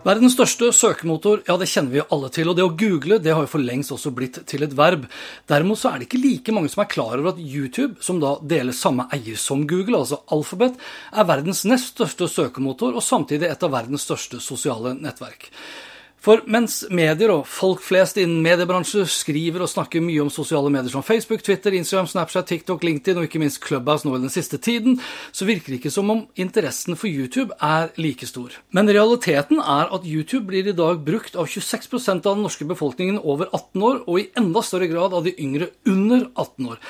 Verdens største søkemotor, ja det kjenner vi jo alle til. Og det å google det har jo for lengst også blitt til et verb. Derimot så er det ikke like mange som er klar over at YouTube, som da deler samme eier som Google, altså Alphabet, er verdens nest største søkemotor og samtidig et av verdens største sosiale nettverk. For mens medier og folk flest innen mediebransjen skriver og snakker mye om sosiale medier som Facebook, Twitter, Instagram, Snapchat, TikTok, LinkedIn og ikke minst Clubhouse nå i den siste tiden, så virker det ikke som om interessen for YouTube er like stor. Men realiteten er at YouTube blir i dag brukt av 26% av den norske befolkningen over 18 år, og i enda større grad av de yngre under 18 år.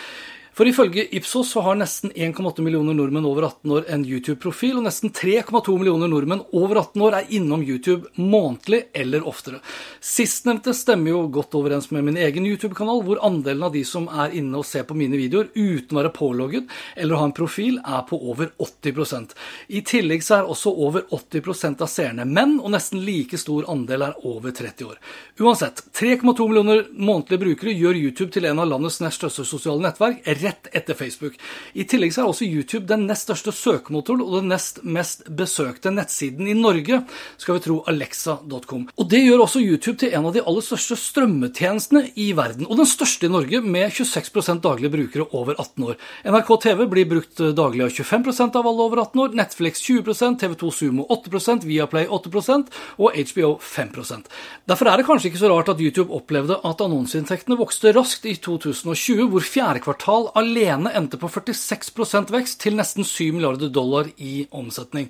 For ifølge Ipsos så har nesten 1,8 millioner nordmenn over 18 år en YouTube-profil, og nesten 3,2 millioner nordmenn over 18 år er innom YouTube månedlig eller oftere. Sistnevnte stemmer jo godt overens med min egen YouTube-kanal, hvor andelen av de som er inne og ser på mine videoer uten å være pålogget eller ha en profil, er på over 80% I tillegg så er også over 80% av seerne menn, og nesten like stor andel er over 30 år. Uansett, 3,2 millioner månedlige brukere gjør YouTube til en av landets nest største sosiale nettverk. Rett etter Facebook. I tillegg så er også YouTube den nest største søkemotoren og den nest mest besøkte nettsiden i Norge, skal vi tro alexa.com. Og Det gjør også YouTube til en av de aller største strømmetjenestene i verden, og den største i Norge, med 26% daglige brukere over 18 år. NRK TV blir brukt daglig av 25% av alle over 18 år, Netflix 20% TV2 Sumo 8% Viaplay 8% og HBO 5% Derfor er det kanskje ikke så rart at YouTube opplevde at annonseinntektene vokste raskt i 2020, hvor fjerde kvartal alene endte på 46% vekst til nesten 7 milliarder dollar i omsetning.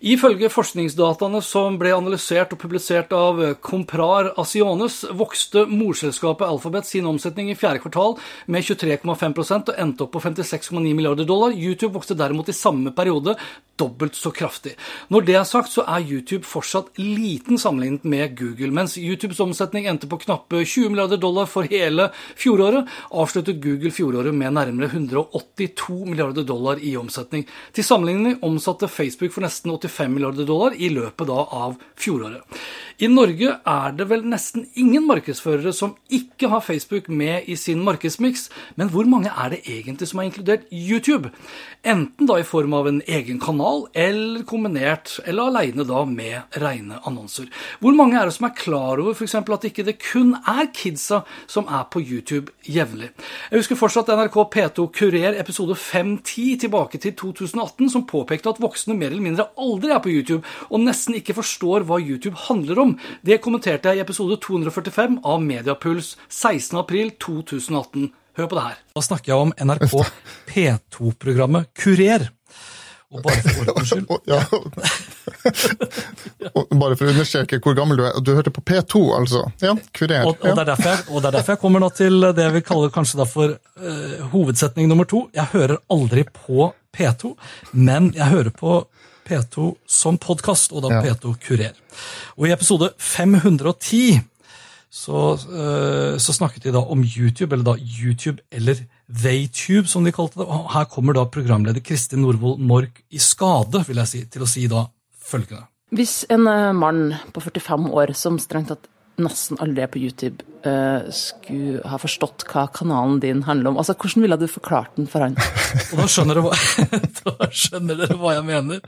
Ifølge forskningsdataene som ble analysert og publisert av Comprar Asiones, vokste morselskapet Alphabet sin omsetning i fjerde kvartal med 23,5% og endte opp på 56,9 milliarder dollar. YouTube vokste derimot i samme periode dobbelt så kraftig. Når det er sagt, så er YouTube fortsatt liten sammenlignet med Google. Mens YouTubes omsetning endte på knappe 20 milliarder dollar for hele fjoråret, avsluttet Google fjoråret med nærmere 182 milliarder dollar i omsetning. Til sammenligning omsatte Facebook for nesten 85 milliarder dollar i løpet av fjoråret. I Norge er det vel nesten ingen markedsførere som ikke har Facebook med i sin markedsmiks, men hvor mange er det egentlig som har inkludert YouTube? Enten da i form av en egen kanal, eller kombinert, eller aleine da med rene annonser. Hvor mange er det som er klar over f.eks. at ikke det kun er kidsa som er på YouTube jevnlig? Jeg husker fortsatt NRK P2 Kurer episode 510 tilbake til 2018, som påpekte at voksne mer eller mindre aldri er på YouTube, og nesten ikke forstår hva YouTube handler om. Det kommenterte jeg i episode 245 av Mediapuls 16.4.2018. Hør på det her. Da snakker jeg om NRK P2-programmet Kurer. Og bare for ordens skyld ja. Bare for å understreke hvor gammel du er. Du hørte på P2, altså? Ja, Kurer. Og, og, det, jeg, og det, er derfor jeg, kommer nå til det vi kaller kalle kanskje for uh, hovedsetning nummer to. Jeg hører aldri på P2, men jeg hører på P2 som podkast, og da ja. P2 Kurer. Og i episode 510 så, uh, så, snakket de da om YouTube, eller da YouTube eller Theytube, som de kalte det. Og her kommer da programleder Kristin Norvoll Mork i skade, vil jeg si, til å si da følgende. Hvis en uh, mann på 45 år som strengt tatt nesten aldri er på YouTube, uh, skulle ha forstått hva kanalen din handler om, altså hvordan ville du forklart den for han? Og da skjønner, dere hva, da skjønner dere hva jeg mener.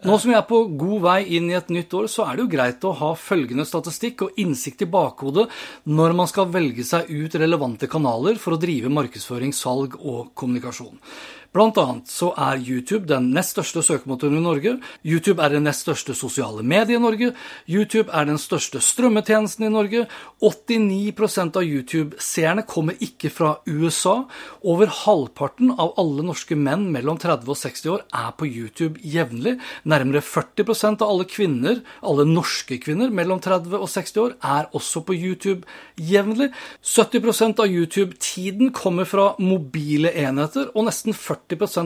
Nå som vi er på god vei inn i et nytt år, så er det jo greit å ha følgende statistikk og innsikt i bakhodet når man skal velge seg ut relevante kanaler for å drive markedsføring, salg og kommunikasjon. Blant annet så er YouTube den nest største søkemotoren i Norge. YouTube er det nest største sosiale mediet i Norge. YouTube er den største strømmetjenesten i Norge. 89% av YouTube-seerne kommer ikke fra USA. Over halvparten av alle norske menn mellom 30 og 60 år er på YouTube jevnlig. Nærmere 40% av alle kvinner, alle norske kvinner mellom 30 og 60 år, er også på YouTube jevnlig. 70% av YouTube-tiden kommer fra mobile enheter, og nesten 40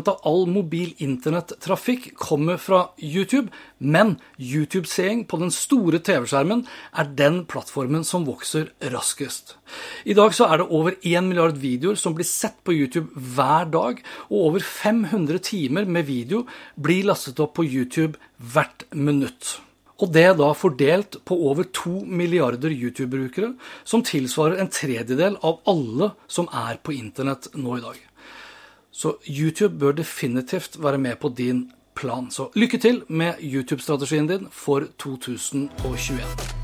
av all mobil internettrafikk kommer fra YouTube. Men YouTube-seing på den store TV-skjermen er den plattformen som vokser raskest. I dag så er det over 1 milliard videoer som blir sett på YouTube hver dag, og over 500 timer med video blir lastet opp på YouTube hvert minutt. Og det er da fordelt på over 2 milliarder YouTube-brukere, som tilsvarer en tredjedel av alle som er på internett nå i dag. Så YouTube bør definitivt være med på din plan. Så lykke til med YouTube-strategien din for 2021.